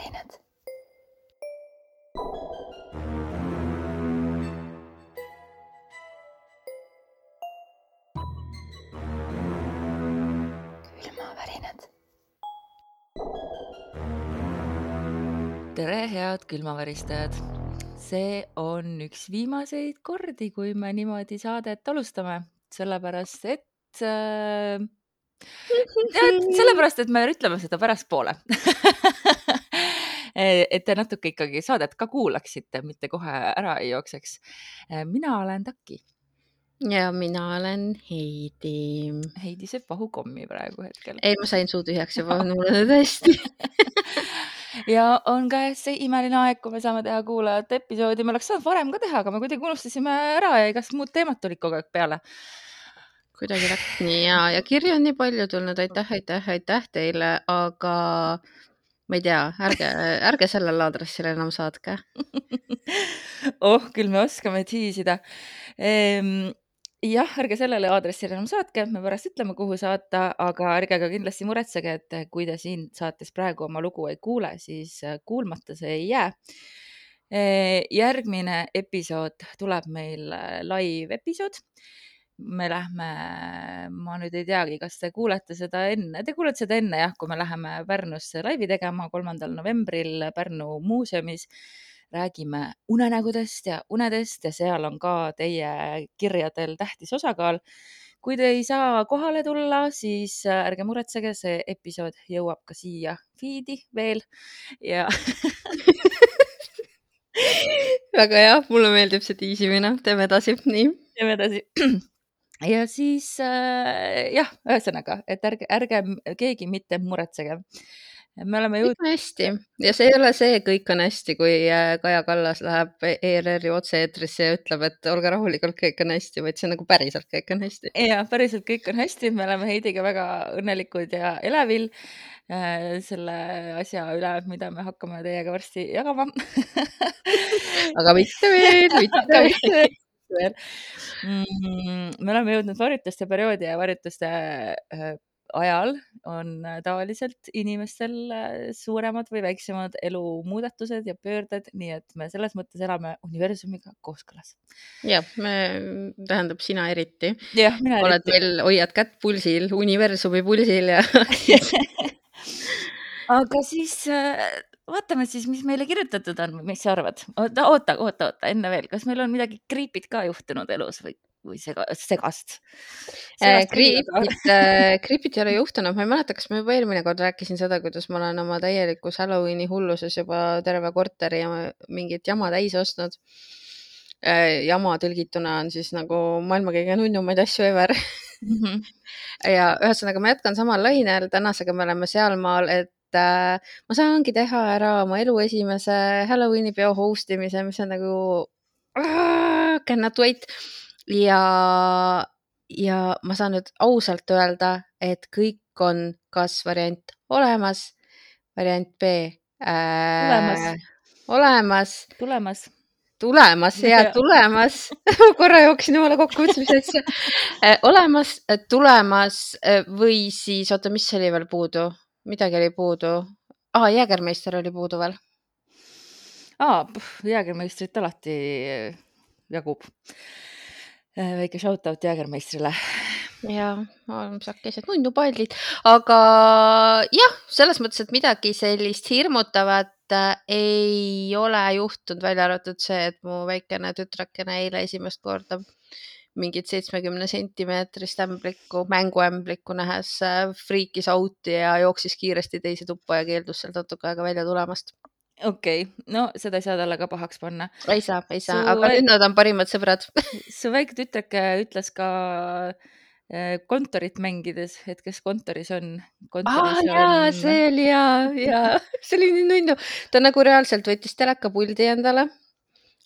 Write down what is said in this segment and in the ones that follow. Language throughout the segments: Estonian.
külmavärinad. külmavärinad. tere, head külmaväristajad. see on üks viimaseid kordi, kui me niimoodi saadet alustame, sellepärast et äh,. sellepärast, et me ütleme seda pärastpoole et te natuke ikkagi saadet ka kuulaksite, mitte kohe ära ei jookseks. mina olen Taki, ja mina olen Heidi. Heidi sööb vahukommi praegu hetkel. ei, ma sain suu tühjaks juba, mul on tõesti. ja on käes see imeline aeg, kui me saame teha kuulajate episoodi, me oleks saanud varem ka teha, aga me kuidagi unustasime ära ja igast muud teemad tulid kogu aeg peale. kuidagi läks nii ja, ja kirju on nii palju tulnud, aitäh, aitäh, aitäh teile, aga ma ei tea, ärge, ärge sellele aadressile enam saatke. oh, küll me oskame tiisida ehm,. jah, ärge sellele aadressile enam saatke, me pärast ütleme, kuhu saata, aga ärge ka kindlasti muretsege, et kui te siin saates praegu oma lugu ei kuule, siis kuulmata see ei jää. järgmine episood tuleb meil äh, live episood me lähme, ma nüüd ei teagi, kas te kuulete seda enne, te kuulete seda enne jah, kui me läheme Pärnusse laivi tegema kolmandal novembril Pärnu muuseumis. räägime unenägudest ja unedest ja seal on ka teie kirjadel tähtis osakaal. kui te ei saa kohale tulla, siis ärge muretsege, see episood jõuab ka siia feed'i veel ja väga hea, mulle meeldib see tiisimine, teeme edasi, nii. teeme edasi. ja siis äh, jah, ühesõnaga, et ärge, ärge keegi mitte muretsege. me oleme kõik jõudnud, on hästi ja see ei ole see Kõik on hästi, kui äh, Kaja Kallas läheb ERR-i otse-eetrisse ja ütleb, et olge rahulikult, kõik on hästi, vaid see on nagu päriselt kõik on hästi. ja päriselt kõik on hästi, me oleme Heidiga väga õnnelikud ja elevil äh, selle asja üle, mida me hakkame teiega varsti jagama. aga mitte veel, mitte veel. mitte veel. Mm, me oleme jõudnud varjutuste perioodi ja varjutuste äh, ajal on äh, tavaliselt inimestel äh, suuremad või väiksemad elumuudatused ja pöörded, nii et me selles mõttes elame universumiga kooskõlas. jah, me, tähendab sina eriti, oled veel, hoiad kätt pulsil, universumi pulsil ja aga siis vaatame siis, mis meile kirjutatud on, mis sa arvad? oota, oota, oota, oota, enne veel, kas meil on midagi creepy't ka juhtunud elus või, või sega, segast? Creepit, Creepit ei ole juhtunud, ma ei mäleta, kas ma juba eelmine kord rääkisin seda, kuidas ma olen oma täielikus Halloweeni hulluses juba terve korteri ja mingit jama täis ostnud. jama tõlgituna on siis nagu maailma kõige nunnumaid asju ever. Mhm. ja ühesõnaga, ma jätkan samal lainel, tänasega me oleme sealmaal, et äh, ma saangi teha ära oma elu esimese Halloweeni peo host imise, mis on nagu ah, cannot wait ja, ja ma saan nüüd ausalt öelda, et kõik on kas variant olemas, variant B äh, Tulemas. olemas tulemas. tulemas ja tulemas korra jooksin jumala kokku, mõtlesin, mis asja. olemas, tulemas äh, või siis, oota, mis oli veel puudu, midagi oli puudu ah,. Jäägermeister oli puudu veel. aa, jäägermeistrit alati äh, jagub. väike shout out jäägermeistrile. ja sakesed nunnupallid, aga jah, selles mõttes, et midagi sellist hirmutavat äh, ei ole juhtunud, välja arvatud see, et mu väikene tütrekene eile esimest korda mingit seitsmekümne sentimeetrist ämblikku, mänguämblikku nähes äh, friikis out'i ja jooksis kiiresti teise tuppa ja keeldus sealt natuke aega välja tulemast. okei okay., no seda ei saa talle ka pahaks panna. ei saa, ei saa, Su aga nüüd nad on parimad sõbrad. su väike tütreke ütles ka äh, kontorit mängides, et kes kontoris on. aa jaa, see oli jaa, jaa, see oli nii nunnu. ta nagu reaalselt võttis telekapuldi endale.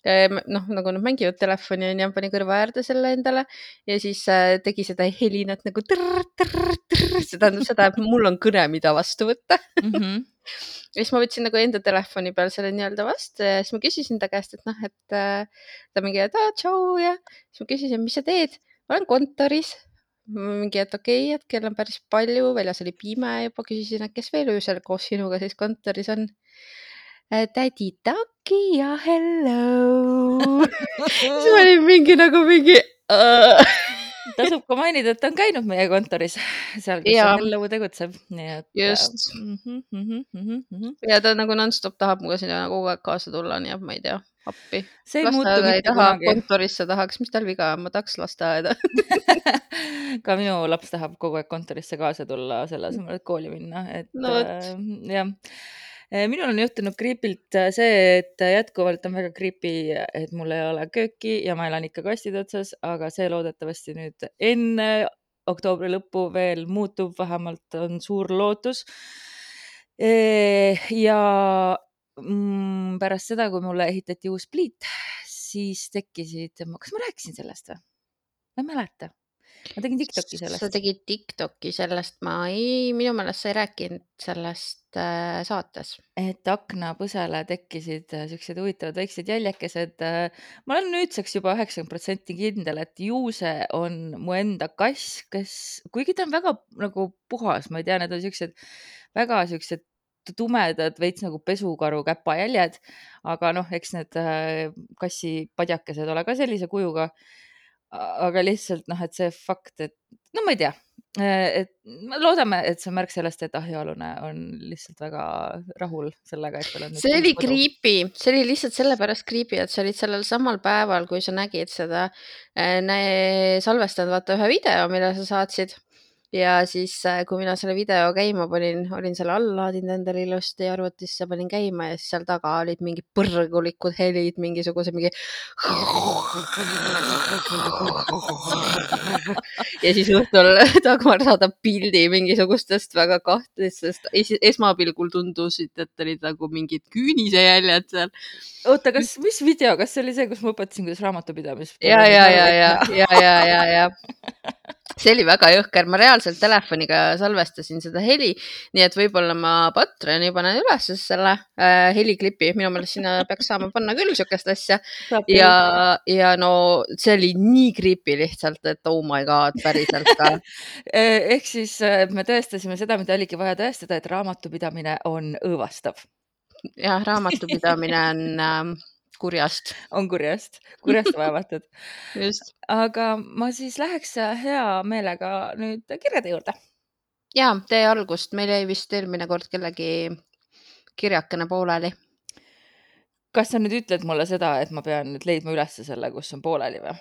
noh, nagu nad mängivad telefoni onju, pani kõrva äärde selle endale ja siis äh, tegi seda helinat nagu trrr, trrr, trrr. see tähendab seda, et mul on kõne, mida vastu võtta. mm. -hmm. ja siis ma võtsin nagu enda telefoni peal selle nii-öelda vastu ja siis ma küsisin ta käest, et noh, et äh, ta mingi, et aa, tšau ja siis ma küsisin, mis sa teed, ma olen kontoris. mingi, et okei okay,, et kell on päris palju, väljas oli pime juba, küsisin, et kes veel öösel koos sinuga siis kontoris on. Tädi Taki ja hello. siis ma olin mingi nagu mingi uh.. tasub ka mainida, et ta on käinud meie kontoris, seal, kus see Hello tegutseb, nii et. Just. mm. -hmm, mm -hmm, mm -hmm. ja ta nagu nonstop tahab minuga sinna kogu aeg kaasa tulla, nii et ma ei tea, appi. see ei muutu mitte taha, kunagi. kontorisse tahaks, mis tal viga on, ma tahaks lasteaeda. ka minu laps tahab kogu aeg kontorisse kaasa tulla, selle asemel, et kooli minna, et No äh, jah. Minul on juhtunud Creepy't äh, see, et jätkuvalt on väga creepy, et mul ei ole kööki ja ma elan ikka kastide otsas, aga see loodetavasti nüüd enne oktoobri lõppu veel muutub, vähemalt on suur lootus. ja mm, pärast seda, kui mulle ehitati uus pliit, siis tekkisid, kas ma rääkisin sellest või? ma ei mäleta. Ma tegin Tiktoki sa sellest. tegid Tiktoki sellest, ma ei, minu meelest sa ei rääkinud sellest äh, saates. et aknapõsele tekkisid äh, siuksed huvitavad väiksed jäljekesed. ma olen nüüdseks juba üheksakümmend protsenti kindel, et ju see on mu enda kass, kes, kuigi ta on väga nagu puhas, ma ei tea, need on siuksed väga siuksed tumedad, veits nagu pesukaru käpajäljed, aga noh, eks need äh, kassi padjakesed ole ka sellise kujuga. Aga lihtsalt noh, et see fakt, et no ma ei tea, et me loodame, et see on märk sellest, et ahjualune on lihtsalt väga rahul sellega, et tal on. see oli. creepy, see oli lihtsalt sellepärast creepy, et sa olid sellel samal päeval, kui sa nägid seda nä- salvestanud vaata ühe video, mille sa saatsid. Ja siis, kui mina selle video käima panin, olin selle alla laadinud endale ilusti arvutisse, panin käima ja siis seal taga olid mingid põrgulikud helid, mingisuguse mingi. ja siis õhtul Dagmar saadab pildi mingisugustest väga kahtlastest, esmapilgul tundusid, et olid nagu mingid küünisejäljed seal. oota, kas, mis video, kas see oli see, kus ma õpetasin, kuidas raamatupidamist? ja, ja, ja, ja, ja, ja, ja, ja see oli väga jõhker, ma reaalselt telefoniga salvestasin seda heli, nii et võib-olla ma Patreoni panen üles selle äh, heliklipi, minu meelest sinna peaks saama panna küll siukest asja. Ja, ja no see oli nii creepy lihtsalt, et oh my god, päriselt ka. ehk siis äh, me tõestasime seda, mida oligi vaja tõestada, et raamatupidamine on õõvastav, jah, raamatupidamine on ähm, kurjast, on kurjast, kurjast vaevatud. aga ma siis läheks hea meelega nüüd kirjade juurde. ja tee algust, meil jäi vist eelmine kord kellegi kirjakene pooleli. kas sa nüüd ütled mulle seda, et ma pean nüüd leidma ülesse selle, kus on pooleli või?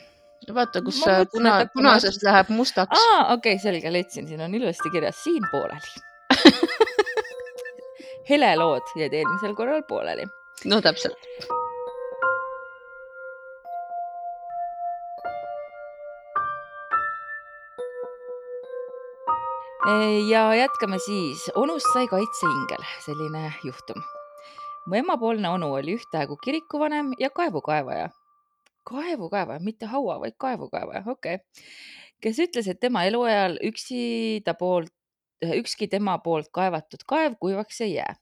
vaata, kus Ma puna ma punasest otsin- läheb mustaks. aa, okei okay,, selge, leidsin, siin on ilusti kirjas siin pooleli. helelood jäid eelmisel korral pooleli. no täpselt. Ja jätkame siis. onust sai kaitseingel, selline juhtum. mu emapoolne onu oli ühtaegu kirikuvanem ja kaevukaevaja. kaevukaevaja, mitte haua, vaid kaevukaevaja, okei okay.. kes ütles, et tema eluajal üksi ta poolt, ükski tema poolt kaevatud kaev kuivaks ei jää.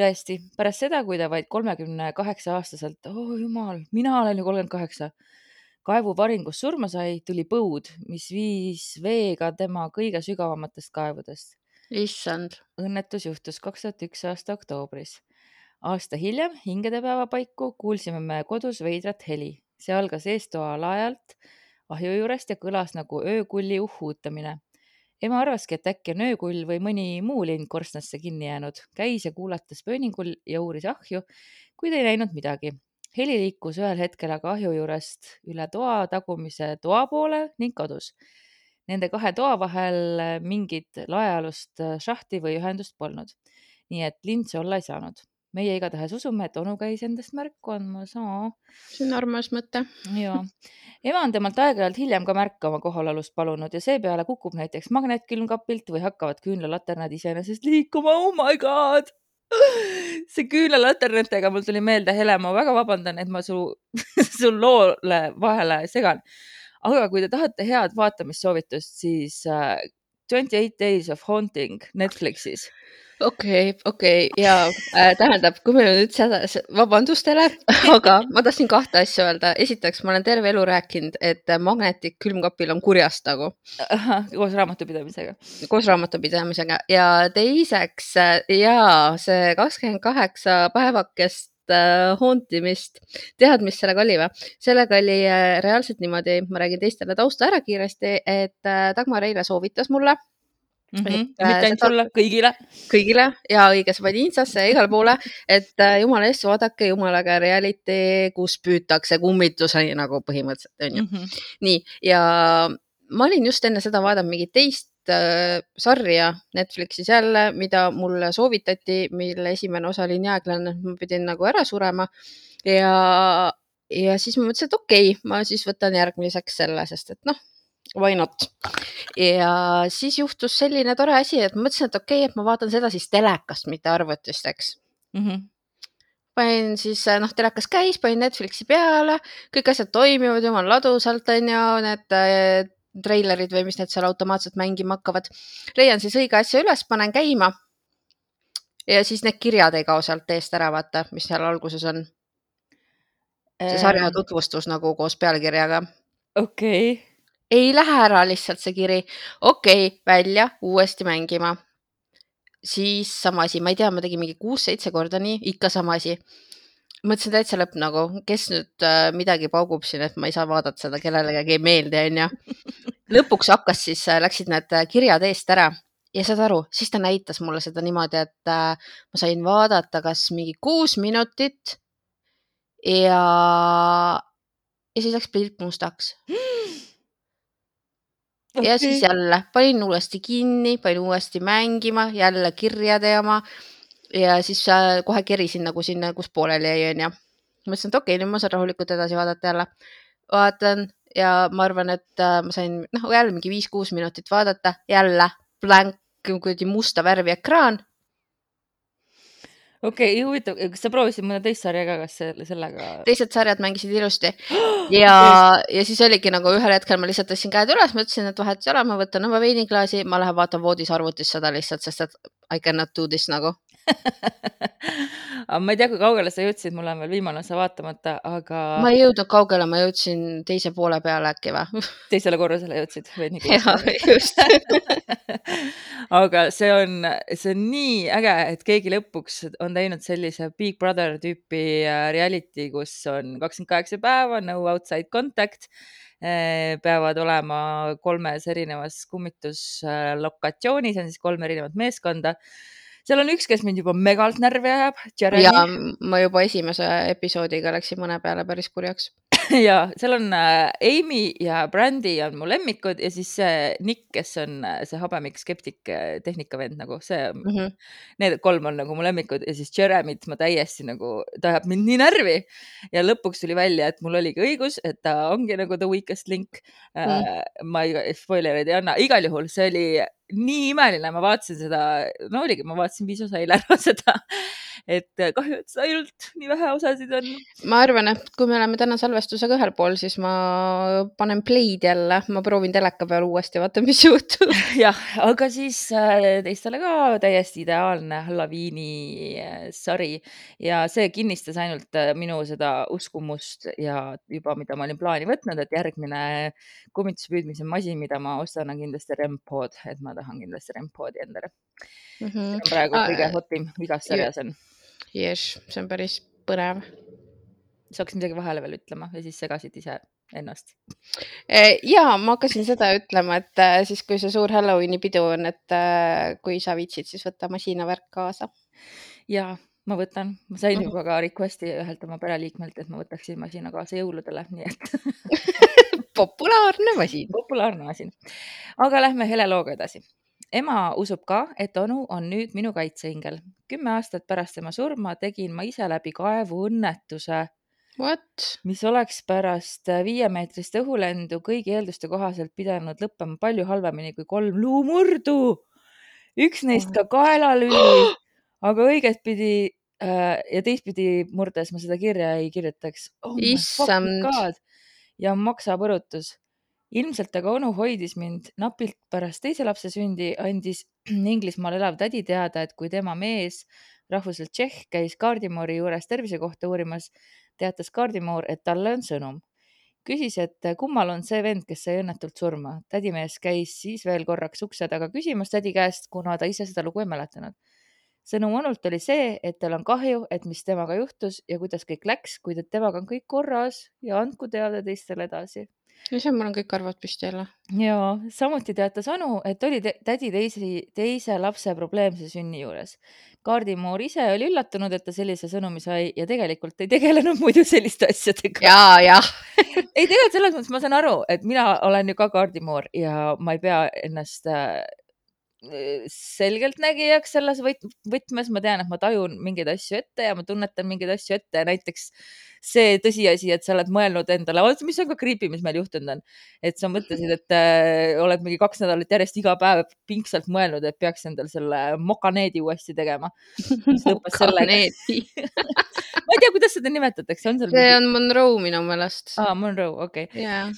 tõesti, pärast seda, kui ta vaid kolmekümne kaheksa aastaselt, oh jumal, mina olen ju kolmkümmend kaheksa, kaevuvaringus surma sai, tuli põud, mis viis veega tema kõige sügavamatest kaevudest. issand, õnnetus juhtus kaks tuhat üks aasta oktoobris. aasta hiljem, hingedepäeva paiku, kuulsime me kodus veidrat heli. see algas eestoa lae-alt ahju juurest ja kõlas nagu öökulli uhhuutamine. ema arvaski, et äkki on öökull või mõni muu lind korstnasse kinni jäänud. käis ja kuulatas pööningul ja uuris ahju, kuid ei näinud midagi heli liikus ühel hetkel aga ahju juurest üle toa tagumise toa poole ning kadus. Nende kahe toa vahel mingit laealust šahti või ühendust polnud. nii et lind see olla ei saanud. meie igatahes usume, et onu käis endast märku andmas. see on armas mõte. ja ema on temalt aeg-ajalt hiljem ka märke oma kohalolust palunud ja seepeale kukub näiteks magnetkülmkapilt või hakkavad küünlalaternad iseenesest liikuma. Oh my god see küünlalaternatega mul tuli meelde, Hele, ma väga vabandan, et ma su, su loole vahele segan. aga kui te tahate head vaatamissoovitust, siis äh, Twenty Eight Days of Haunting Netflixis. okei, okei ja äh, tähendab, kui me nüüd seda, vabandust teile, aga ma tahtsin kahte asja öelda. esiteks, ma olen terve elu rääkinud, et magnetik külmkapil on kurjast nagu koos raamatupidamisega. koos raamatupidamisega ja teiseks äh, ja see kakskümmend kaheksa päevakest äh, hauntimist, tead, mis sellega oli või? sellega oli äh, reaalselt niimoodi, ma räägin teistele tausta ära kiiresti, et äh, Dagmar eile soovitas mulle Mm -hmm. Et, mitte äh, ainult seda- sulle, kõigile. kõigile ja õige, sa panid Instasse ja igale poole, et äh, jumala eest vaadake jumalaga reality, kus püütakse kummituseni nagu põhimõtteliselt onju. Mhm. nii ja ma olin just enne seda vaadanud mingit teist äh, sarja Netflixis jälle, mida mulle soovitati, mille esimene osa oli nii aeglane, et ma pidin nagu ära surema ja, ja siis ma mõtlesin, et okei okay,, ma siis võtan järgmiseks selle, sest et noh, why not. ja siis juhtus selline tore asi, et ma mõtlesin, et okei okay,, et ma vaatan seda siis telekast, mitte arvutist, eks Mhm. panin siis, noh, telekas käis, panin Netflixi peale, kõik asjad toimivad jumala ladusalt, onju, need äh, treilerid või mis need seal automaatselt mängima hakkavad. leian siis õige asja üles, panen käima. ja siis need kirjad ei kao sealt eest ära, vaata, mis seal alguses on. see sarja tutvustus nagu koos pealkirjaga. okei, ei lähe ära lihtsalt see kiri. okei okay,, välja, uuesti mängima. siis sama asi, ma ei tea, ma tegin mingi kuus-seitse korda nii, ikka sama asi. mõtlesin täitsa lõpp nagu, kes nüüd äh, midagi paugub siin, et ma ei saa vaadata seda, kellelegi ei meeldi, onju. lõpuks hakkas siis, läksid need äh, kirjad eest ära ja saad aru, siis ta näitas mulle seda niimoodi, et äh, ma sain vaadata, kas mingi kuus minutit ja, ja siis läks pilt mustaks ja siis jälle panin uuesti kinni, panin uuesti mängima, jälle kirjade jama ja siis äh, kohe kerisin nagu sinna, kus pooleli jäi, onju. mõtlesin, et okei okay,, nüüd ma saan rahulikult edasi vaadata jälle. vaatan ja ma arvan, et äh, ma sain noh, jälle mingi viis-kuus minutit vaadata, jälle blank, kuradi musta värvi ekraan. okei, huvitav, kas sa proovisid mõnda teist sarja ka, kas selle, sellega? teised sarjad mängisid ilusti ja, ja siis oligi nagu ühel hetkel ma lihtsalt tõstsin käed üles, mõtlesin, et vahet ei ole, ma võtan oma veiniklaasi, ma lähen vaatan voodis arvutis seda lihtsalt, sest et I cannot do this nagu. aga ma ei tea, kui kaugele sa jõudsid, mul on veel viimane osa vaatamata, aga ma ei jõudnud kaugele, ma jõudsin teise poole peale äkki või? teisele korrusele jõudsid või nii jaa, just. aga see on, see on nii äge, et keegi lõpuks on teinud sellise Big Brother tüüpi äh, reality, kus on kakskümmend kaheksa päeva, no outside contact. peavad olema kolmes erinevas kummituslokatsionis, on siis kolm erinevat meeskonda. Seal on üks, kes mind juba megalt närvi ajab, ja ma juba esimese episoodiga läksin mõne peale päris kurjaks. ja seal on äh, Amy ja Brandy on mu lemmikud ja siis see Nick, kes on äh, see habemik skeptik äh, tehnikavend nagu see, Mhm. need kolm on nagu mu lemmikud ja siis Jeremy't ma täiesti nagu, ta ajab mind nii närvi ja lõpuks tuli välja, et mul oligi õigus, et ta ongi nagu the weakest link mm.. ma ei, spoilereid ei anna, igal juhul see oli nii imeline, ma vaatasin seda, no oligi, ma vaatasin viis osa eile ära seda, et kahju, et ainult nii vähe osasid on. Ma arvan, et kui me oleme täna salvestusega ühel pool, siis ma panen play'd jälle, ma proovin teleka peal uuesti, vaatan, mis juhtub. jah, aga siis äh, teistele ka täiesti ideaalne Halloweeni äh, sari. Ja see kinnistas ainult minu seda uskumust ja juba, mida ma olin plaani võtnud, et järgmine kummituse püüdmise masin, mida ma ostan, on kindlasti REM-pod, et ma tahan kindlasti REM-poodi endale. see on praegu Aa, kõige hotim, igas sarjas on. jess, see on päris põnev. sa hakkasid midagi vahele veel ütlema ja siis segasid ise ennast. ja ma hakkasin seda ütlema, et äh, siis, kui see suur Halloweeni pidu on, et äh, kui sa viitsid, siis võta masinavärk kaasa. ja ma võtan, ma sain Mhm. juba ka request'i ühelt oma pereliikmelt, et ma võtaksin masina kaasa jõuludele, nii et populaarne masin. populaarne masin. aga lähme hele looga edasi. ema usub ka, et onu on nüüd minu kaitseingel. kümme aastat pärast tema surma tegin ma ise läbi kaevuõnnetuse, What? mis oleks pärast viiemeetrist õhulendu kõigi eelduste kohaselt pidanud lõppema palju halvemini kui kolm luumurdu. üks neist ka kaelalüli, aga õigetpidi äh, ja teistpidi murdes ma seda kirja ei kirjutaks oh. Issand. Ja maksapõrutus ilmselt aga onu hoidis mind napilt pärast teise lapse sündi, andis Inglismaal elav tädi teada, et kui tema mees, rahvuselt Tšehh, käis kaardimoori juures tervise kohta uurimas, teatas kaardimoor, et talle on sõnum. küsis, et kummal on see vend, kes sai õnnetult surma. tädimees käis siis veel korraks ukse taga küsimas tädi käest, kuna ta ise seda lugu ei mäletanud. Sõnum onult oli see, et tal on kahju, et mis temaga juhtus ja kuidas kõik läks, kuid et temaga on kõik korras ja andku teada teistele edasi no see, mul on kõik arvad püsti jälle. ja samuti teatas Anu, et oli te tädi teisi, teise lapse probleemse sünni juures. kaardimoor ise oli üllatunud, et ta sellise sõnumi sai ja tegelikult ei tegelenud muidu selliste asjadega. ja, jah. ei, tegelikult selles mõttes ma saan aru, et mina olen ju ka kaardimoor ja ma ei pea ennast äh, selgeltnägijaks selles võt- võtmes, ma tean, et ma tajun mingeid asju ette ja ma tunnetan mingeid asju ette, näiteks see tõsiasi, et sa oled mõelnud endale, mis on ka creepy, mis meil juhtunud on, et sa mõtlesid, et äh, oled mingi kaks nädalat järjest iga päev pingsalt mõelnud, et peaks endale selle mokaneedi uuesti tegema. sellega, ma ei tea, kuidas seda nimetatakse, on seal see on Monroe minu meelest. aa, Monroe, okei okay.. jaa,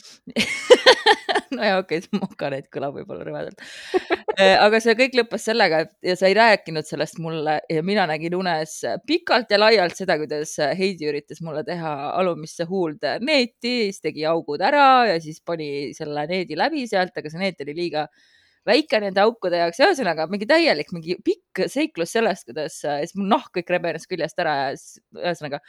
no ja okei okay,, mokaneet kõlab võib-olla rõvedalt. aga see kõik lõppes sellega, et ja sa ei rääkinud sellest mulle ja mina nägin unes pikalt ja laialt seda, kuidas Heidi üritas mulle teha alumisse huulde neeti, siis tegi augud ära ja siis pani selle needi läbi sealt, aga see neet oli liiga väike nende aukude jaoks, ühesõnaga mingi täielik, mingi pikk seiklus sellest, kuidas äh, siis mul nahk kõik rebenes küljest ära ja siis ühesõnaga,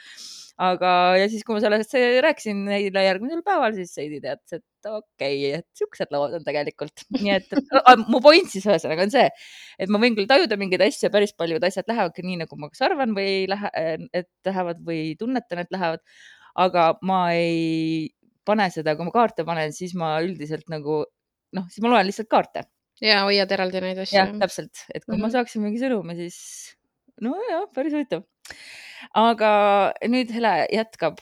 aga, ja siis, kui ma sellest rääkisin neile järgmisel päeval, siis Heidi teatas, et okei okay,, et siuksed lood on tegelikult, nii et mu point siis ühesõnaga on see, et ma võin küll tajuda mingeid asju päris paljud asjad lähevadki nii, nagu ma kas arvan või ei lähe, et lähevad või tunnetan, et lähevad, aga ma ei pane seda, kui ma kaarte panen, siis ma üldiselt nagu noh, siis ma loen lihtsalt kaarte ja hoiad eraldi neid asju jah, täpselt, et kui mm -hmm. ma Mhm. saaksin mingi sõnumi, siis nojah, päris huvitav. aga nüüd Hele jätkab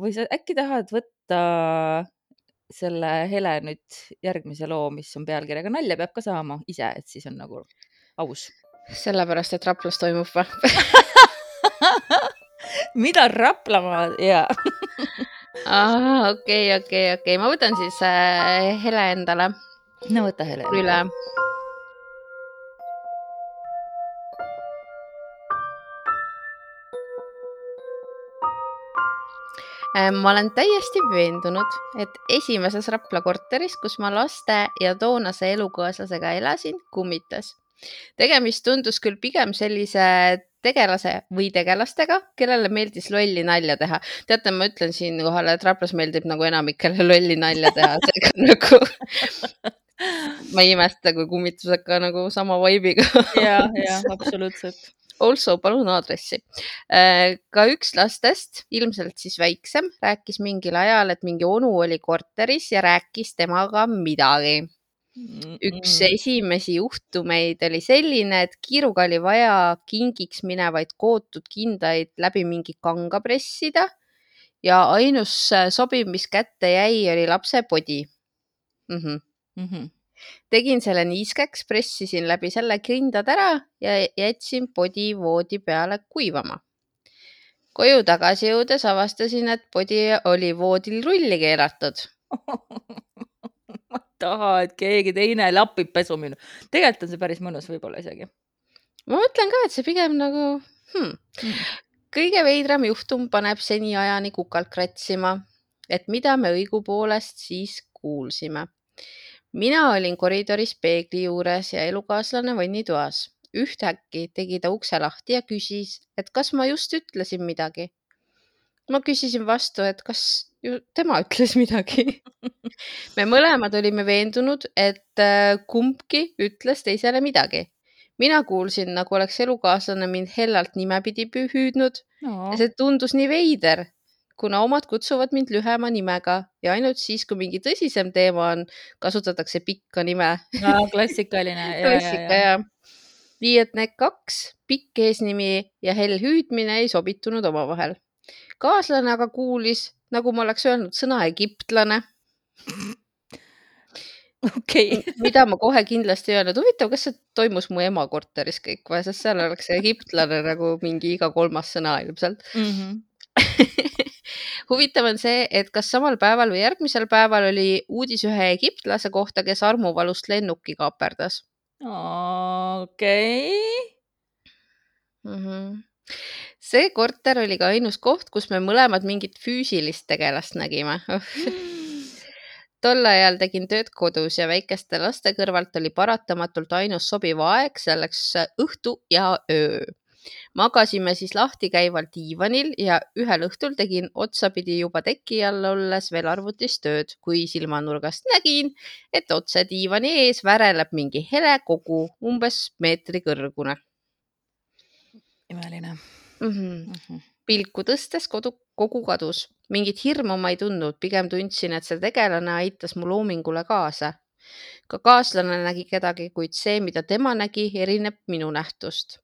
või sa äkki tahad võtta selle Hele nüüd järgmise loo, mis on pealkirjaga Nalja peab ka saama ise, et siis on nagu aus. sellepärast, et Raplas toimub või? mida Raplamaa ja okei, okei, okei, ma võtan siis äh, Hele endale no võta Hele. üle. Äh, ma olen täiesti veendunud, et esimeses Rapla korteris, kus ma laste ja toonase elukaaslasega elasin, kummitas. tegemist tundus küll pigem sellise tegelase või tegelastega, kellele meeldis lolli nalja teha. teate, ma ütlen siinkohal, et Raplas meeldib nagu enamikele lolli nalja teha, seega nagu ma ei imesta, kui kummitused ka nagu sama vibe'iga. ja, ja absoluutselt. Also palun aadressi. ka üks lastest, ilmselt siis väiksem, rääkis mingil ajal, et mingi onu oli korteris ja rääkis temaga midagi. üks esimesi juhtumeid oli selline, et kiiruga oli vaja kingiks minevaid kootud kindaid läbi mingi kanga pressida ja ainus sobiv, mis kätte jäi, oli lapse podi mm. -hmm mm. -hmm. tegin selle niiskeks, pressisin läbi selle kindad ära ja jätsin podi voodi peale kuivama. koju tagasi jõudes avastasin, et podi oli voodil rulli keeratud. ma taha, et keegi teine lapib pesu minu. tegelikult on see päris mõnus võib-olla isegi. ma mõtlen ka, et see pigem nagu hmm. Mm.. kõige veidram juhtum paneb seniajani kukalt kratsima, et mida me õigupoolest siis kuulsime. Mina olin koridoris peegli juures ja elukaaslane vannitoas. ühtäkki tegi ta ukse lahti ja küsis, et kas ma just ütlesin midagi. ma küsisin vastu, et kas ju tema ütles midagi. me mõlemad olime veendunud, et äh, kumbki ütles teisele midagi. mina kuulsin, nagu oleks elukaaslane mind hellalt nimepidi hüüdnud no. ja see tundus nii veider, kuna omad kutsuvad mind lühema nimega ja ainult siis, kui mingi tõsisem teema on, kasutatakse pikka nime. no, klassikaline. klassika ja. nii et need kaks, pikk eesnimi ja hell hüüdmine ei sobitunud omavahel. kaaslane aga kuulis, nagu ma oleks öelnud sõna egiptlane, okei. mida ma kohe kindlasti ei öelnud. huvitav, kas see toimus mu ema korteris kõik või, sest seal oleks see egiptlane nagu mingi iga kolmas sõna ilmselt. Mhm. huvitav on see, et kas samal päeval või järgmisel päeval oli uudis ühe egiptlase kohta, kes armuvalust lennuki kaaperdas okei. mm. -hmm. see korter oli ka ainus koht, kus me mõlemad mingit füüsilist tegelast nägime. tol ajal tegin tööd kodus ja väikeste laste kõrvalt oli paratamatult ainus sobiv aeg selleks õhtu ja öö magasime siis lahtikäival diivanil ja ühel õhtul tegin otsapidi juba teki all olles veel arvutis tööd, kui silmanurgast nägin, et otse diivani ees väreleb mingi hele kogu, umbes meetri kõrgune imeline mm. -hmm. mm. -hmm. pilku tõstes kodu, kogu kadus, mingit hirmu ma ei tundnud, pigem tundsin, et see tegelane aitas mu loomingule kaasa. ka kaaslane nägi kedagi, kuid see, mida tema nägi, erineb minu nähtust.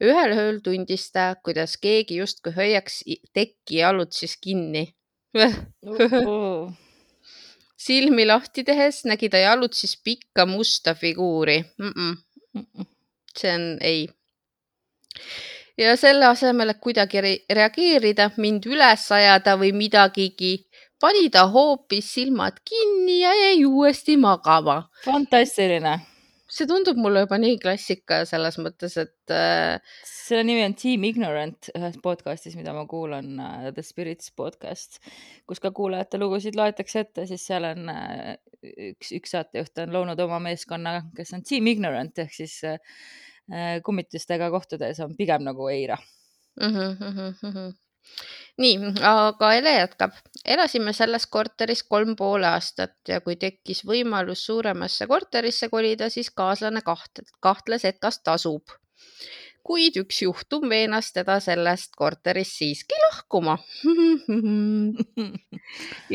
Ühel ööl tundis ta, kuidas keegi justkui hoiaks i- tekki jalutsis kinni. silmi lahti tehes nägi ta jalutsis pikka musta figuuri mm. -mm. see on ei. ja selle asemel, et kuidagi re reageerida, mind üles ajada või midagigi, pani ta hoopis silmad kinni ja jäi uuesti magama. fantastiline. See tundub mulle juba nii klassika selles mõttes, et äh, selle nimi on Team Ignorant ühes podcastis, mida ma kuulan, The Spirits podcast, kus ka kuulajate lugusid loetakse ette, siis seal on äh, üks, üks saatejuht on loonud oma meeskonna, kes on Team Ignorant ehk siis äh, kummitustega kohtudes on pigem nagu eira. mm. -hmm, mm -hmm. nii, aga Ele jätkab. Elasime selles korteris kolm pool aastat ja kui tekkis võimalus suuremasse korterisse kolida, siis kaaslane kaht-, kahtles, et kas tasub. Kuid üks juhtum veenas teda sellest korterist siiski lahkuma.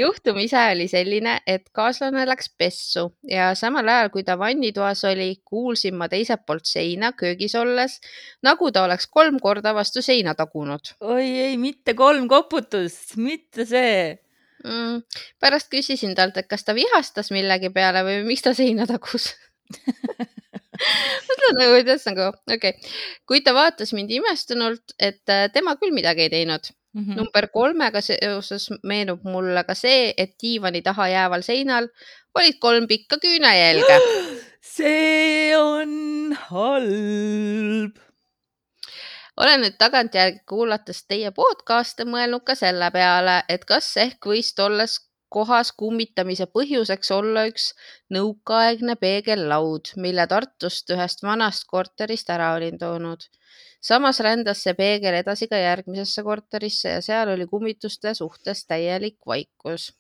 juhtum ise oli selline, et kaaslane läks pessu ja samal ajal, kui ta vannitoas oli, kuulsin ma teiselt poolt seina köögis olles, nagu ta oleks kolm korda vastu seina tagunud oi ei, mitte kolm koputust, mitte see. mm,. pärast küsisin talt, et kas ta vihastas millegi peale või miks ta seina tagus mõtlen nagu, kuidas nagu, okei okay., kuid ta vaatas mind imestunult, et äh, tema küll midagi ei teinud. Mhm. number kolmega seoses meenub mulle ka see, et diivani taha jääval seinal olid kolm pikka küünajälge. see on halb. olen nüüd tagantjärgi kuulates teie podcast'e mõelnud ka selle peale, et kas ehk võis tolles kohas kummitamise põhjuseks olla üks nõukaaegne peegellaud, mille Tartust ühest vanast korterist ära olin toonud. samas rändas see peegel edasi ka järgmisesse korterisse ja seal oli kummituste suhtes täielik vaikus.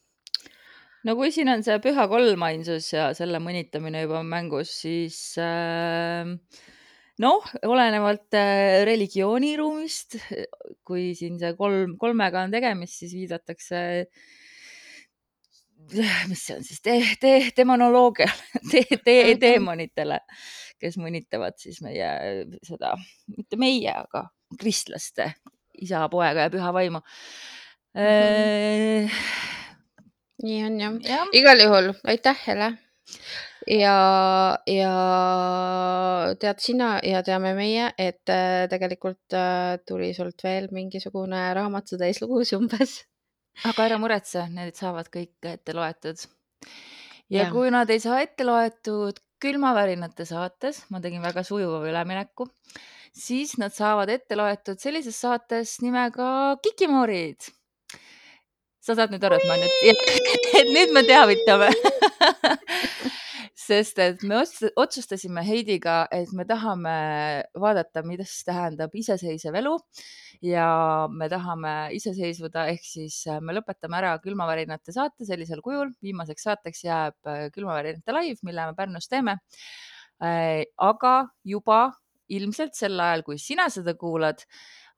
no kui siin on see püha kolmainsus ja selle mõnitamine juba mängus, siis äh, noh, olenevalt äh, religiooniruumist, kui siin see kolm, kolmega on tegemist, siis viidatakse, mis see on siis te,, te, demonoloogiale, te, te, Mhm. teemonitele, kes mõnitavad siis meie seda, mitte meie, aga kristlaste isa, poega ja püha vaimu äh,. nii on jah. jah, igal juhul aitäh, Hele. ja, ja tead sina ja teame meie, et äh, tegelikult äh, tuli sult veel mingisugune raamatutäis lugusid umbes. Aga ära muretse, need saavad kõik ette loetud. ja Jaa. kui nad ei saa ette loetud külmavärinate saates, ma tegin väga sujuva ülemineku, siis nad saavad ette loetud sellises saates nimega Kikimoorid. sa saad nüüd aru, et ma nüüd, et nüüd me teavitame. sest et me ots- otsustasime Heidiga, et me tahame vaadata, mida siis tähendab iseseisev elu ja me tahame iseseisvuda, ehk siis äh, me lõpetame ära külmavärinate saate sellisel kujul. viimaseks saateks jääb äh, külmavärinate live, mille me Pärnus teeme. aga juba ilmselt sel ajal, kui sina seda kuulad,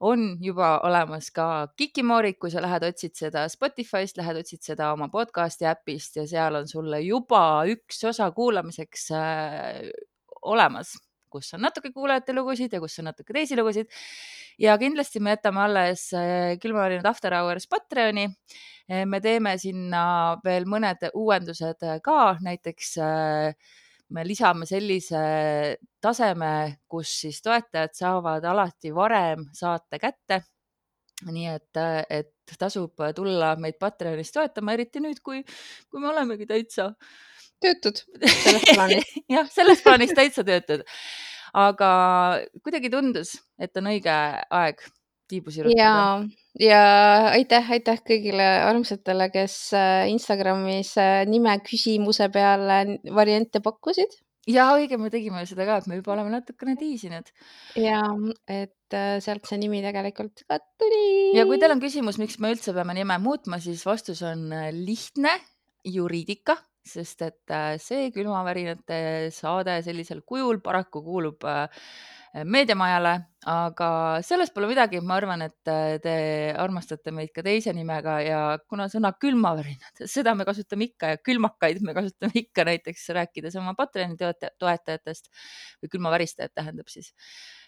on juba olemas ka Kikimoorid, kui sa lähed, otsid seda Spotify'st, lähed, otsid seda oma podcast'i äpist ja seal on sulle juba üks osa kuulamiseks äh, olemas, kus on natuke kuulajate lugusid ja kus on natuke teisi lugusid. ja kindlasti me jätame alles äh, külmavärinad After Hours Patreoni. me teeme sinna veel mõned uuendused äh, ka, näiteks äh, me lisame sellise taseme, kus siis toetajad saavad alati varem saate kätte nii et, et tasub tulla meid Patreonis toetama, eriti nüüd, kui, kui me olemegi täitsa töötud selles plaanis. jah, selles plaanis täitsa töötud. aga kuidagi tundus, et on õige aeg tiibu sirutada. ja, ja aitäh, aitäh kõigile armsatele, kes äh, Instagramis äh, nime küsimuse peale variante pakkusid ja õige, me tegime seda ka, et me juba oleme natukene tiisinud. ja et äh, sealt see nimi tegelikult ka tuli. ja kui teil on küsimus, miks me üldse peame nime muutma, siis vastus on lihtne, juriidika, sest et äh, see külmavärinate saade sellisel kujul paraku kuulub äh, meediamajale, aga sellest pole midagi, ma arvan, et äh, te armastate meid ka teise nimega ja kuna sõna külmavärinad, seda me kasutame ikka ja külmakaid me kasutame ikka näiteks rääkides oma Patreoni toetajatest või külmaväristajad tähendab siis.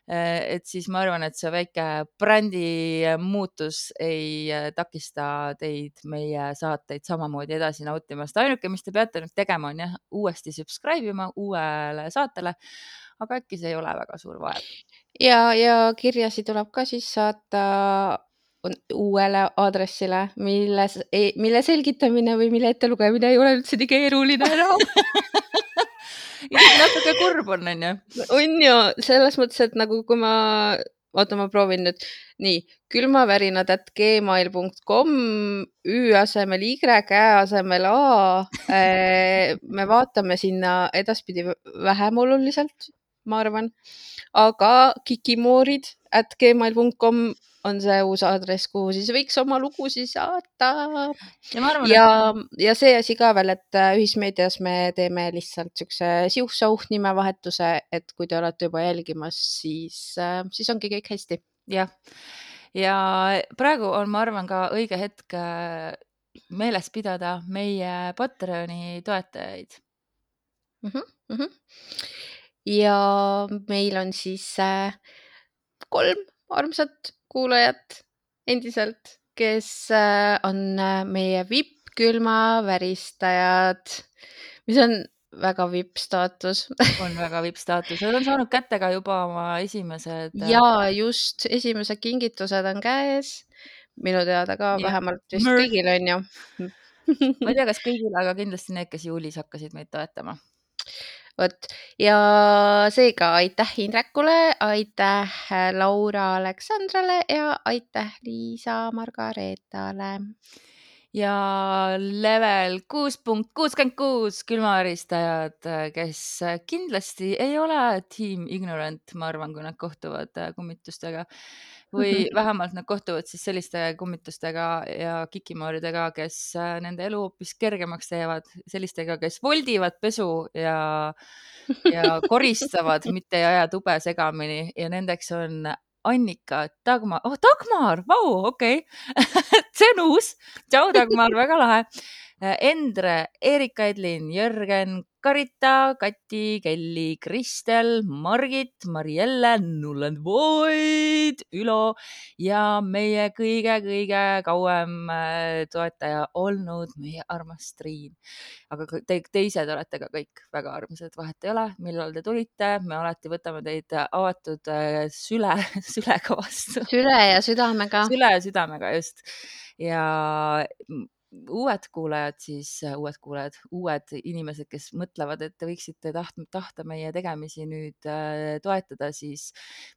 Äh, et siis ma arvan, et see väike brändi muutus ei äh, takista teid meie saateid samamoodi edasi nautimast. ainuke, mis te peate nüüd tegema, on jah, uuesti subscribe ima uuele saatele aga äkki see ei ole väga suur vaev. ja, ja kirjasid tuleb ka siis saata uuele aadressile, milles, mille selgitamine või mille ettelugemine ei ole üldse nii keeruline enam natuke kurb on, onju. on ju, selles mõttes, et nagu kui ma, oota, ma proovin nüüd, nii, külmavärinad at gmail.com, Ü asemel Y, Ä asemel A. Äh, me vaatame sinna edaspidi vähem oluliselt ma arvan. aga kikimoorid at gmail.com on see uus aadress, kuhu siis võiks oma lugusid saata. ja, arvan, ja, et... ja see asi ka veel, et äh, ühismeedias me teeme lihtsalt siukse siuh-sauh nimevahetuse, et kui te olete juba jälgimas, siis, äh, siis ongi kõik hästi. jah, ja praegu on, ma arvan, ka õige hetk äh, meeles pidada meie Patreoni toetajaid mm. -hmm, mm -hmm ja meil on siis kolm armsat kuulajat endiselt, kes äh, on äh, meie vipp-külmaväristajad, mis on väga vipp staatus on väga vipp staatus, nad on saanud kätte ka juba oma esimesed. ja just, esimesed kingitused on käes. minu teada ka ja. vähemalt vist Mür. kõigil on ju ma ei tea, kas kõigil, aga kindlasti need, kes juulis hakkasid meid toetama vot ja seega aitäh Indrekule, aitäh Laura Aleksandrale ja aitäh Liisa Margareetale. ja level kuus punkt kuuskümmend kuus külmaväristajad, kes kindlasti ei ole tiim ignorant, ma arvan, kui nad kohtuvad kummitustega või vähemalt nad kohtuvad siis selliste kummitustega ja kikimooridega, kes äh, nende elu hoopis kergemaks teevad, sellistega, kes voldivad pesu ja, ja koristavad, mitte ei aja tube segamini ja nendeks on Annika, Dagmar, oh Dagmar, vau, okei okay. see on uus. tšau, Dagmar, väga lahe. Endre, Erika Edlin, Jörgen, Karita, Kati, Kelly, Kristel, Margit, Marielle, Nullend Void, Ülo ja meie kõige-kõige kauem äh, toetaja olnud meie armas Triin. aga te teised olete ka kõik väga armsad, vahet ei ole, millal te tulite, me alati võtame teid avatud äh, süle, sülega vastu. süle ja südamega. süle ja südamega, just. ja uued kuulajad siis, uued kuulajad, uued inimesed, kes mõtlevad, et te võiksite taht, tahta meie tegemisi nüüd äh, toetada, siis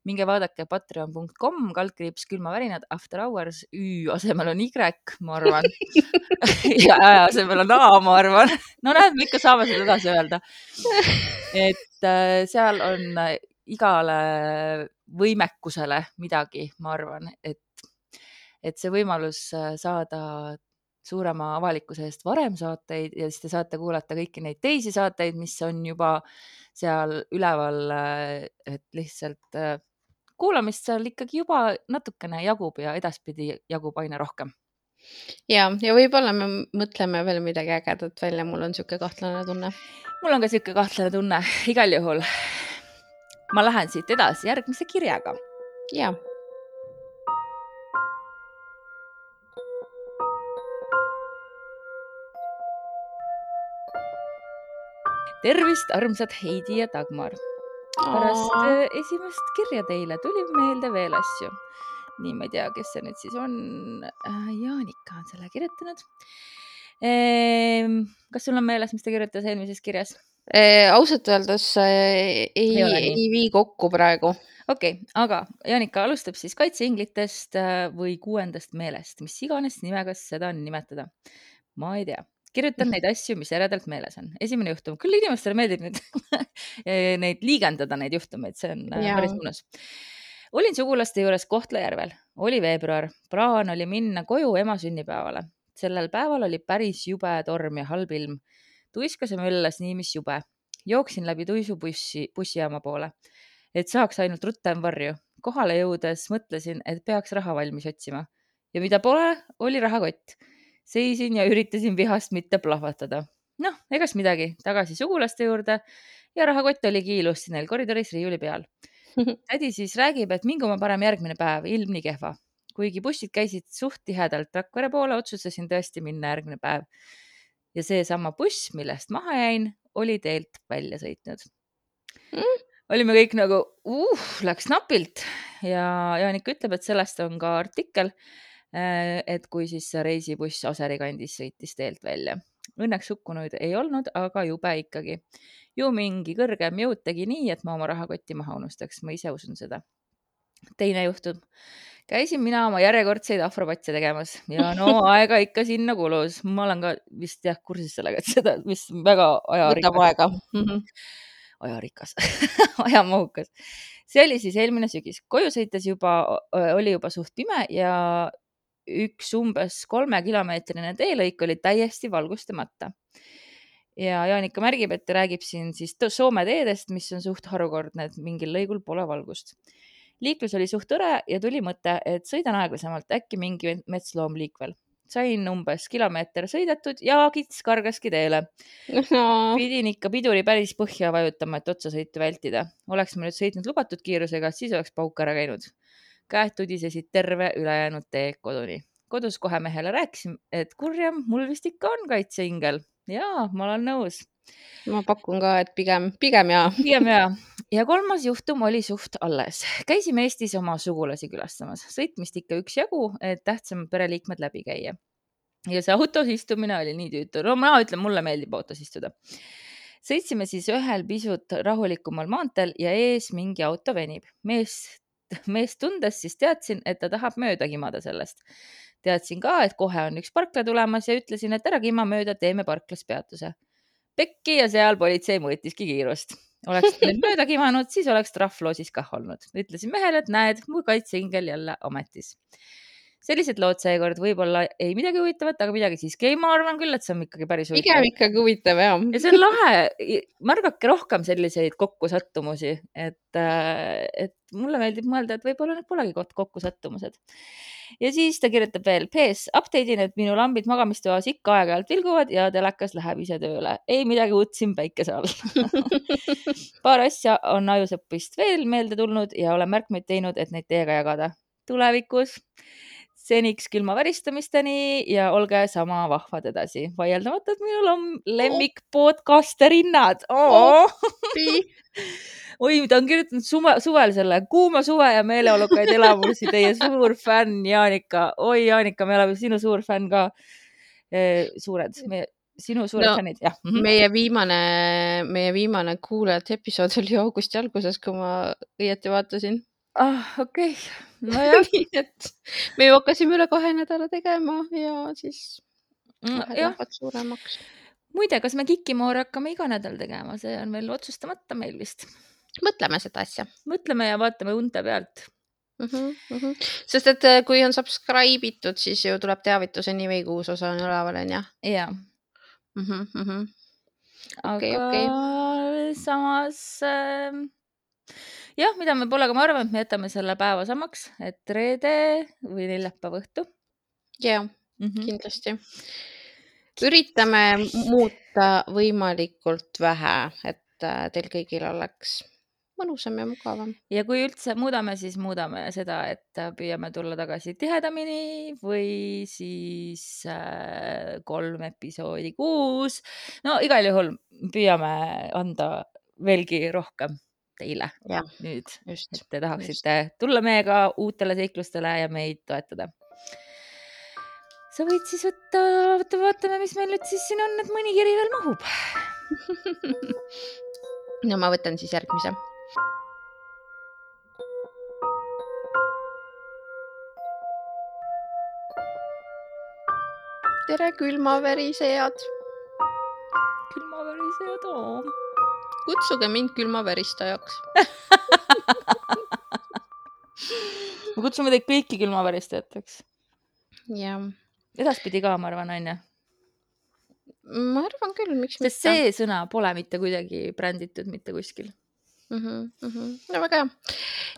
minge vaadake patreon.com kaldkriips külmavärinad after hours, Ü asemel on Y, ma arvan ja Ä asemel on A, ma arvan. no näed, me ikka saame seda edasi öelda. et äh, seal on igale võimekusele midagi, ma arvan, et et see võimalus äh, saada suurema avalikkuse eest varem saateid ja siis te saate kuulata kõiki neid teisi saateid, mis on juba seal üleval, äh, et lihtsalt äh, kuulamist seal ikkagi juba natukene jagub ja edaspidi jagub aina rohkem. ja, ja võib-olla me mõtleme veel midagi ägedat välja, mul on niisugune kahtlane tunne. mul on ka niisugune kahtlane tunne, igal juhul. ma lähen siit edasi järgmise kirjaga. ja tervist, armsad Heidi ja Dagmar. pärast Aa. Äh, esimest kirja teile tuli meelde veel asju. nii ma ei tea, kes see nüüd siis on. Jaanika on selle kirjutanud. Ehm, kas sul on meeles, mis ta kirjutas eelmises kirjas? Eh, ausalt öeldes ei, Ei nii. ei vii kokku praegu. okei okay,, aga Jaanika alustab siis kaitseinglitest äh, või kuuendast meelest, mis iganes nimega seda nimetada. ma ei tea, kirjutan neid asju, mis eredalt meeles on. esimene juhtum, küll inimestele meeldib nüüd neid liigendada, neid juhtumeid, see on äh, Jaa. päris mõnus. olin sugulaste juures Kohtla-Järvel, oli veebruar, plaan oli minna koju ema sünnipäevale. sellel päeval oli päris jube torm ja halb ilm. tuiskas ja möllas nii, mis jube. jooksin läbi tuisu bussi, bussijaama poole et saaks ainult rutem varju. kohale jõudes mõtlesin, et peaks raha valmis otsima ja mida pole, oli rahakott. Seisin ja üritasin vihast mitte plahvatada. noh, egas midagi, tagasi sugulaste juurde ja rahakott oligi ilusti neil koridoris riiuli peal. tädi siis räägib, et mingu ma parem järgmine päev, ilm nii kehva. kuigi bussid käisid suht tihedalt Rakvere poole, otsustasin tõesti minna järgmine päev. ja seesama buss, millest maha jäin, oli teelt välja sõitnud Mm. olime kõik nagu uh,, läks napilt ja Jaanika ütleb, et sellest on ka artikkel. Et kui siis reisibuss Aseri kandis sõitis teelt välja. Õnneks hukkunuid ei olnud, aga jube ikkagi. ju mingi kõrgem jõud tegi nii, et ma oma rahakotti maha unustaks, ma ise usun seda. teine juhtum. käisin mina oma järjekordseid afropatse tegemas ja no aega ikka sinna kulus. ma olen ka vist jah kursis sellega, et seda, mis väga võtab ajarikas aega mm. -hmm. ajarikas, ajamahukas. see oli siis eelmine sügis, koju sõites juba, oli juba suht pime ja üks umbes kolmekilomeetrine teelõik oli täiesti valgustamata. ja Jaanika märgib, et räägib siin siis Soome teedest, mis on suht harukordne, et mingil lõigul pole valgust. liiklus oli suht hõre ja tuli mõte, et sõidan aeglasemalt, äkki mingi metsloom liikvel. sain umbes kilomeeter sõidetud ja kits kargaski teele no,. pidin ikka piduri päris põhja vajutama, et otsasõitu vältida. oleks ma nüüd sõitnud lubatud kiirusega, siis oleks pauk ära käinud. Käed tudisesid terve ülejäänud tee koduni. kodus kohe mehele rääkisin, et kurjam, mul vist ikka on kaitseingel. jaa, ma olen nõus. ma pakun ka, et pigem, pigem jaa. pigem jaa. ja kolmas juhtum oli suht alles. käisime Eestis oma sugulasi külastamas, sõitmist ikka üksjagu, et tähtsamad pereliikmed läbi käia. ja see autos istumine oli nii tüütu, no ma ütlen, mulle meeldib autos istuda. sõitsime siis ühel pisut rahulikumal maanteel ja ees mingi auto venib. mees, meest tundes siis teadsin, et ta tahab mööda kimada sellest. teadsin ka, et kohe on üks parkla tulemas ja ütlesin, et ära kima mööda, teeme parklas peatuse. pekki ja seal politsei mõõtiski kiirust oleks mööda kimanud, siis oleks trahv loosis kah olnud. ütlesin mehele, et näed, mu kaitseingel jälle ametis. Sellised lood seekord võib-olla ei midagi huvitavat, aga midagi siiski. ei, ma arvan küll, et see on ikkagi päris pigem huvitav. ikkagi huvitav jah. ja see on lahe, märgake rohkem selliseid kokkusattumusi, et, et mulle meeldib mõelda, et võib-olla need polegi kokkusattumused. ja siis ta kirjutab veel, PS, update'in, et minu lambid magamistoas ikka aeg-ajalt vilguvad ja telekas läheb ise tööle. ei midagi uut siin päikese all. paar asja on ajusõppist veel meelde tulnud ja olen märkmeid teinud, et neid teiega jagada tulevikus. Seniks külma väristamisteni ja olge sama vahvad edasi. vaieldamatult minu lom- lemmik podcasterinnad oh! oi, ta on kirjutanud suve, suvel selle kuuma suve ja meeleolukaid elamusi, teie suur fänn Jaanika. oi, Jaanika, me oleme sinu suur fänn ka. suured, sinu suured no, fännid, jah mm. -hmm. meie viimane, meie viimane kuulajate episood oli augusti alguses, kui ma õieti vaatasin. ah,. okei nojah, nii et me ju hakkasime üle kahe nädala tegema ja siis Mm, lähevad jah, lähevad suuremaks. muide, kas me Kikimoori hakkame iga nädal tegema, see on veel otsustamata meil vist. mõtleme seda asja mõtleme ja vaatame unte pealt. mm. -hmm, mm -hmm. sest et äh, kui on subscribe itud, siis ju tuleb teavituseni või kui uus osa on üleval, onju. ja, Mm -hmm, mm -hmm. aga Okei, okay, okei. okay. samas äh, jah, mida me pole, aga ma arvan, et me jätame selle päeva samaks, et reede või neljapäeva õhtu ja mm. -hmm. kindlasti. üritame muuta võimalikult vähe, et äh, teil kõigil oleks mõnusam ja mugavam. ja kui üldse muudame, siis muudame seda, et püüame tulla tagasi tihedamini või siis äh, kolm episoodi kuus. no igal juhul püüame anda veelgi rohkem teile jah, nüüd, just et. te tahaksite tulla meiega uutele seiklustele ja meid toetada. sa võid siis võtta, oota, vaatame, mis meil nüüd siis siin on, et mõni kiri veel mahub. no ma võtan siis järgmise. tere, külmaverisejad, külmavärisejad, oo. Kutsuge mind külmaveristajaks. me kutsume teid kõiki külmaväristajateks. jah, edaspidi ka, ma arvan, onju. ma arvan küll, miks sest see sõna pole mitte kuidagi bränditud mitte kuskil. mm. -hmm, mm -hmm. no väga hea.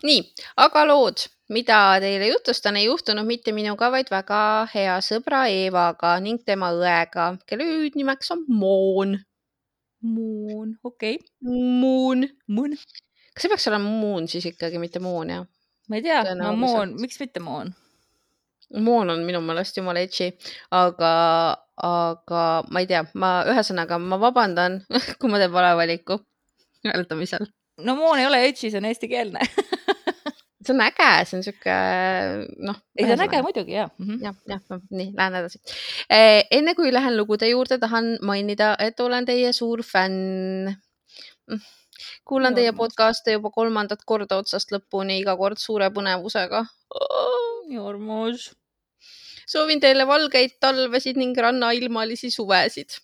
nii, aga lood, mida teile jutustan, ei juhtunud mitte minuga, vaid väga hea sõbra Eevaga ning tema õega, kelle hüüdnimeks on Moon. Moon, okei. Moon. Moon. kas see peaks olema Moon siis ikkagi, mitte Moon jah? ma ei tea, no moon, miks mitte moon? Moon on minu meelest jumala edgy, aga, aga ma ei tea, ma ühesõnaga, ma vabandan, kui ma teen vale valiku hääldamisel. no moon ei ole edgy, see on eestikeelne. see on äge, see on sihuke noh. ei, see on äge muidugi ja mm. -hmm. jah, jah, noh nii, lähen edasi. enne kui lähen lugude juurde, tahan mainida, et olen teie suur fänn. kuulan Nii teie podcast'e juba kolmandat korda otsast lõpuni, iga kord suure põnevusega. nii armas. soovin teile valgeid talvesid ning rannailmalisi suvesid.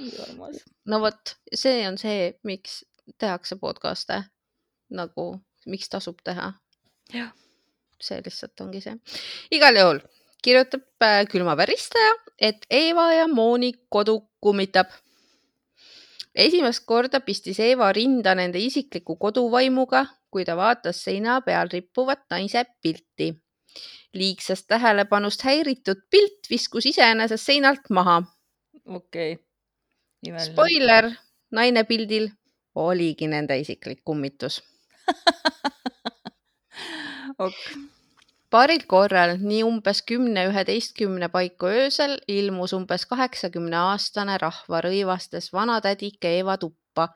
nii armas. no vot, see on see, miks tehakse podcast'e nagu, miks tasub teha. jah, see lihtsalt ongi see. igal juhul kirjutab äh, külmaväristaja, et Eeva ja Mooni kodu kummitab. esimest korda pistis Eeva rinda nende isikliku koduvaimuga, kui ta vaatas seina peal rippuvat naise pilti. liigsest tähelepanust häiritud pilt viskus iseenesest seinalt maha. okei okay.. Spoiler, naine pildil oligi nende isiklik kummitus ok, paaril korral, nii umbes kümne, üheteistkümne paiku öösel ilmus umbes kaheksakümne aastane rahva rõivastes vanatädike Eeva tuppa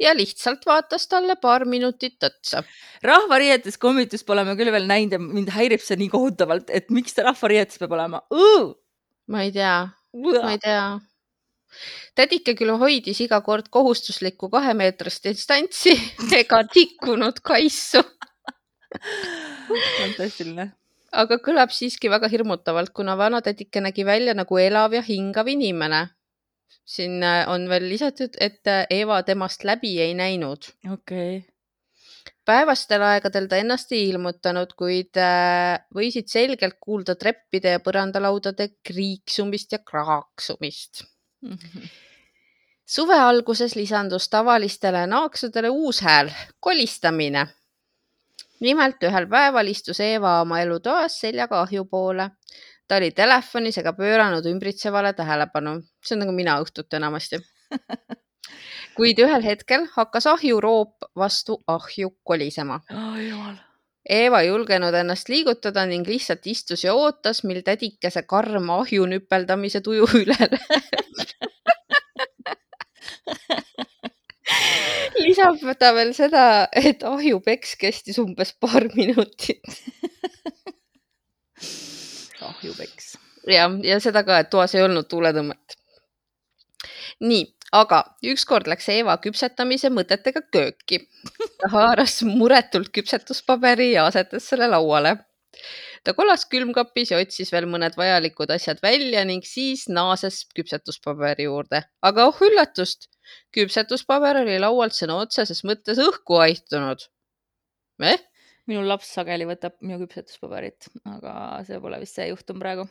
ja lihtsalt vaatas talle paar minutit otsa. rahvariietes kommitust pole ma küll veel näinud ja mind häirib see nii kohutavalt, et miks ta rahvariietes peab olema. ma ei tea, ma ei tea. Tädike küll hoidis iga kord kohustuslikku kahemeetrist distantsi ega tikkunud kaisu, fantastiline. aga kõlab siiski väga hirmutavalt, kuna vanatädike nägi välja nagu elav ja hingav inimene. siin äh, on veel lisatud, et äh, Eva temast läbi ei näinud. okei okay., päevastel aegadel ta ennast ei ilmutanud, kuid äh, võisid selgelt kuulda treppide ja põrandalaudade kriiksumist ja kraaksumist. suve alguses lisandus tavalistele naaksudele uus hääl, kolistamine. nimelt ühel päeval istus Eeva oma elutoas seljaga ahju poole. ta oli telefonis ega pööranud ümbritsevale tähelepanu, see on nagu mina õhtuti enamasti. kuid ühel hetkel hakkas ahjuroop vastu ahju kolisema. oh,. Eeva ei julgenud ennast liigutada ning lihtsalt istus ja ootas, mil tädikese karm ahju nüpeldamise tuju üle läheb. lisab ta veel seda, et ahjupeks kestis umbes paar minutit ahjupeks. ja, ja seda ka, et toas ei olnud tuuletõmmet. nii, aga ükskord läks Eeva küpsetamise mõtetega kööki. ta haaras muretult küpsetuspaberi ja asetas selle lauale. ta kolas külmkapis ja otsis veel mõned vajalikud asjad välja ning siis naases küpsetuspaberi juurde. aga oh üllatust, küpsetuspaber oli laualt sõna otseses mõttes õhku haihtunud eh?. minu laps sageli võtab minu küpsetuspaberit, aga see pole vist see juhtum praegu.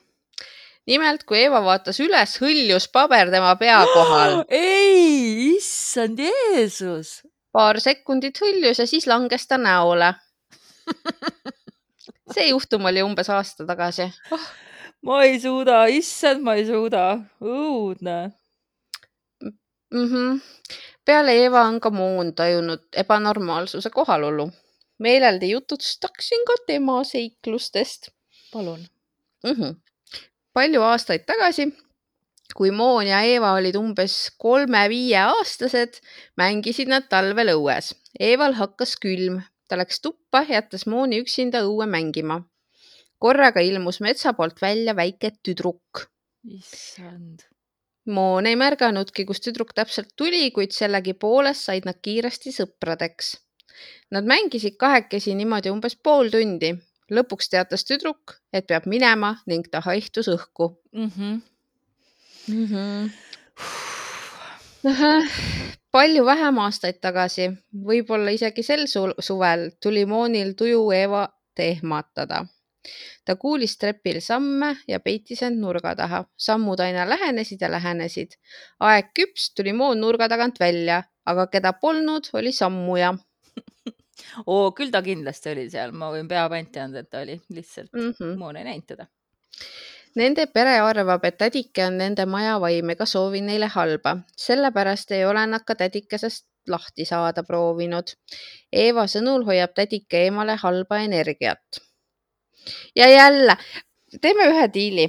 nimelt, kui Eeva vaatas üles, hõljus paber tema pea kohal. ei, issand Jeesus. paar sekundit hõljus ja siis langes ta näole. see juhtum oli umbes aasta tagasi. ma ei suuda, issand, ma ei suuda. õudne. mm. -hmm. peale Eeva on ka Moon tajunud ebanormaalsuse kohalolu. meeleldi jutustaksin ka tema seiklustest palun. mm. -hmm. Palju aastaid tagasi kui Moon ja Eeva olid umbes kolme-viieaastased, mängisid nad talvel õues. Eeval hakkas külm, ta läks tuppa, jättes Mooni üksinda õue mängima. korraga ilmus metsa poolt välja väike tüdruk. issand. Moon ei märganudki, kust tüdruk täpselt tuli, kuid sellegipoolest said nad kiiresti sõpradeks. Nad mängisid kahekesi niimoodi umbes pool tundi. Lõpuks teatas tüdruk, et peab minema ning ta haihtus õhku Mhm. mm. -hmm. palju vähem aastaid tagasi, võib-olla isegi sel su- suvel tuli Moonil tuju Eeva ehmatada. ta kuulis trepil samme ja peitis end nurga taha. sammud aina lähenesid ja lähenesid. aeg küps, tuli Moon nurga tagant välja, aga keda polnud, oli sammuja oo, küll ta kindlasti oli seal, ma võin pea panti anda, et ta oli lihtsalt mm., mm. -hmm. Moon ei näinud teda. Nende pere arvab, et tädike on nende maja vaim ega soovi neile halba, sellepärast ei ole nad ka tädikesest lahti saada proovinud. Eeva sõnul hoiab tädike eemale halba energiat. ja jälle teeme ühe diili.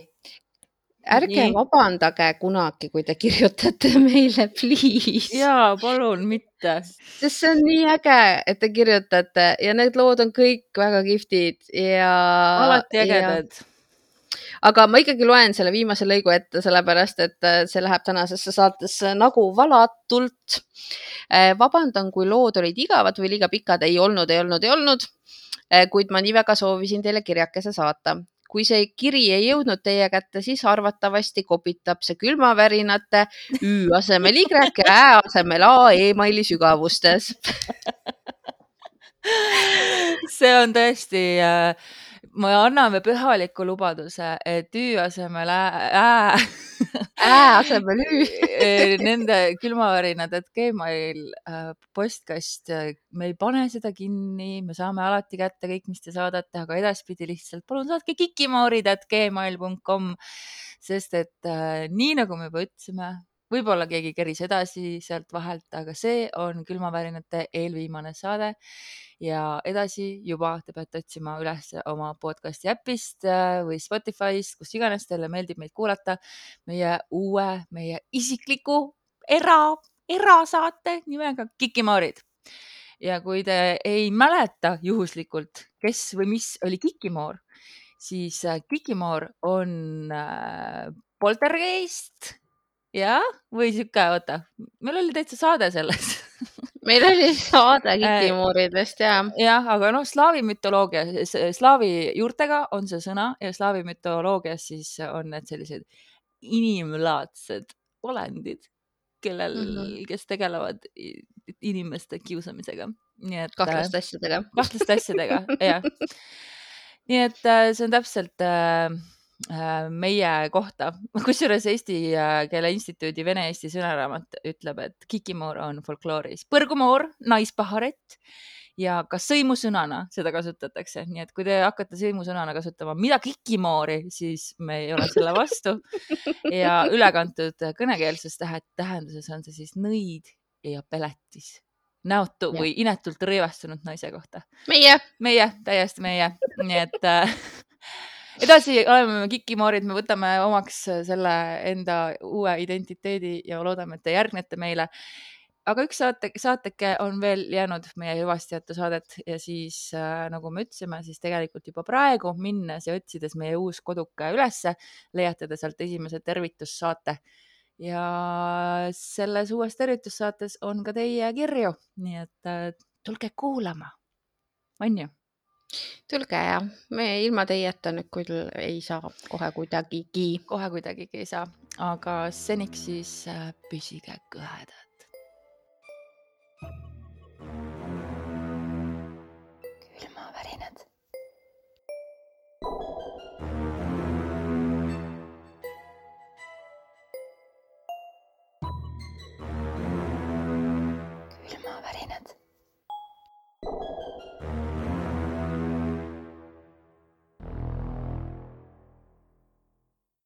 Ärge Nii. vabandage kunagi, kui te kirjutate meile, please. jaa, palun mitte. sest see on nii äge, et te kirjutate ja need lood on kõik väga kihvtid ja. alati ägedad. aga ma ikkagi loen selle viimase lõigu ette, sellepärast et äh, see läheb tänasesse saatesse nagu valatult. vabandan, kui lood olid igavad või liiga pikad, ei olnud, ei olnud, ei olnud. kuid ma nii väga soovisin teile kirjakese saata. Kui see kiri ei jõudnud teie kätte, siis arvatavasti kopitab see külmavärinate Ü asemel Y ja Ä asemel A emaili sügavustes. see on tõesti äh,, me anname pühaliku lubaduse, et Ü asemel ä, ä Ä asemel Ü. nende külmavärinad, et Gmail äh, postkast, me ei pane seda kinni, me saame alati kätte kõik, mis te saadate, aga edaspidi lihtsalt palun saatke kikimoorid, et gmail.com, sest et äh, nii nagu me juba ütlesime, võib-olla keegi keris edasi sealt vahelt, aga see on külmavärinate eelviimane saade ja edasi juba te peate otsima üles oma podcast'i äpist äh, või Spotify'st, kus iganes teile meeldib meid kuulata, meie uue, meie isikliku era, erasaate nimega Kikimoorid. ja kui te ei mäleta juhuslikult, kes või mis oli Kikimoor, siis äh, Kikimoor on äh, poltergeist jah, või sihuke, oota, meil oli täitsa saade sellest meil oli saade kikimooridest ja jah, aga noh, slaavi mütoloogia, slaavi juurtega on see sõna ja slaavi mütoloogias siis on need sellised inimlaadsed olendid, kellel mm. -hmm. kes tegelevad inimeste kiusamisega. nii et. kahtlaste asjadega. kahtlaste asjadega, jah. nii et äh, see on täpselt äh, äh, meie kohta, kusjuures Eesti äh, Keele Instituudi Vene-Eesti sõnaraamat ütleb, et kikimoor on folklooris põrgumoor, naispaharett ja ka sõimusõnana seda kasutatakse, nii et kui te hakkate sõimusõnana kasutama midagi kikimoori, siis me ei ole selle vastu. Ja ülekantud kõnekeelses tähe- tähenduses on see siis nõid ja peletis, näotu Jah. või inetult rõivastunud naise kohta. Meie, meie, täiesti meie, nii et äh, edasi oleme me kikimoorid, me võtame omaks selle enda uue identiteedi ja loodame, et te järgnete meile. aga üks saate, saateke on veel jäänud meie hüvasti jätta saadet ja siis äh, nagu me ütlesime, siis tegelikult juba praegu minnes ja otsides meie uus koduke ülesse, leiate te sealt esimese tervitussaate ja selles uues tervitussaates on ka teie kirju, nii et äh, tulge kuulama, on ju? Tulge ja me ilma teieta nüüd küll ei saa kohe kuidagigi. kohe kuidagigi ei saa, aga seniks siis äh, püsige kõhedad.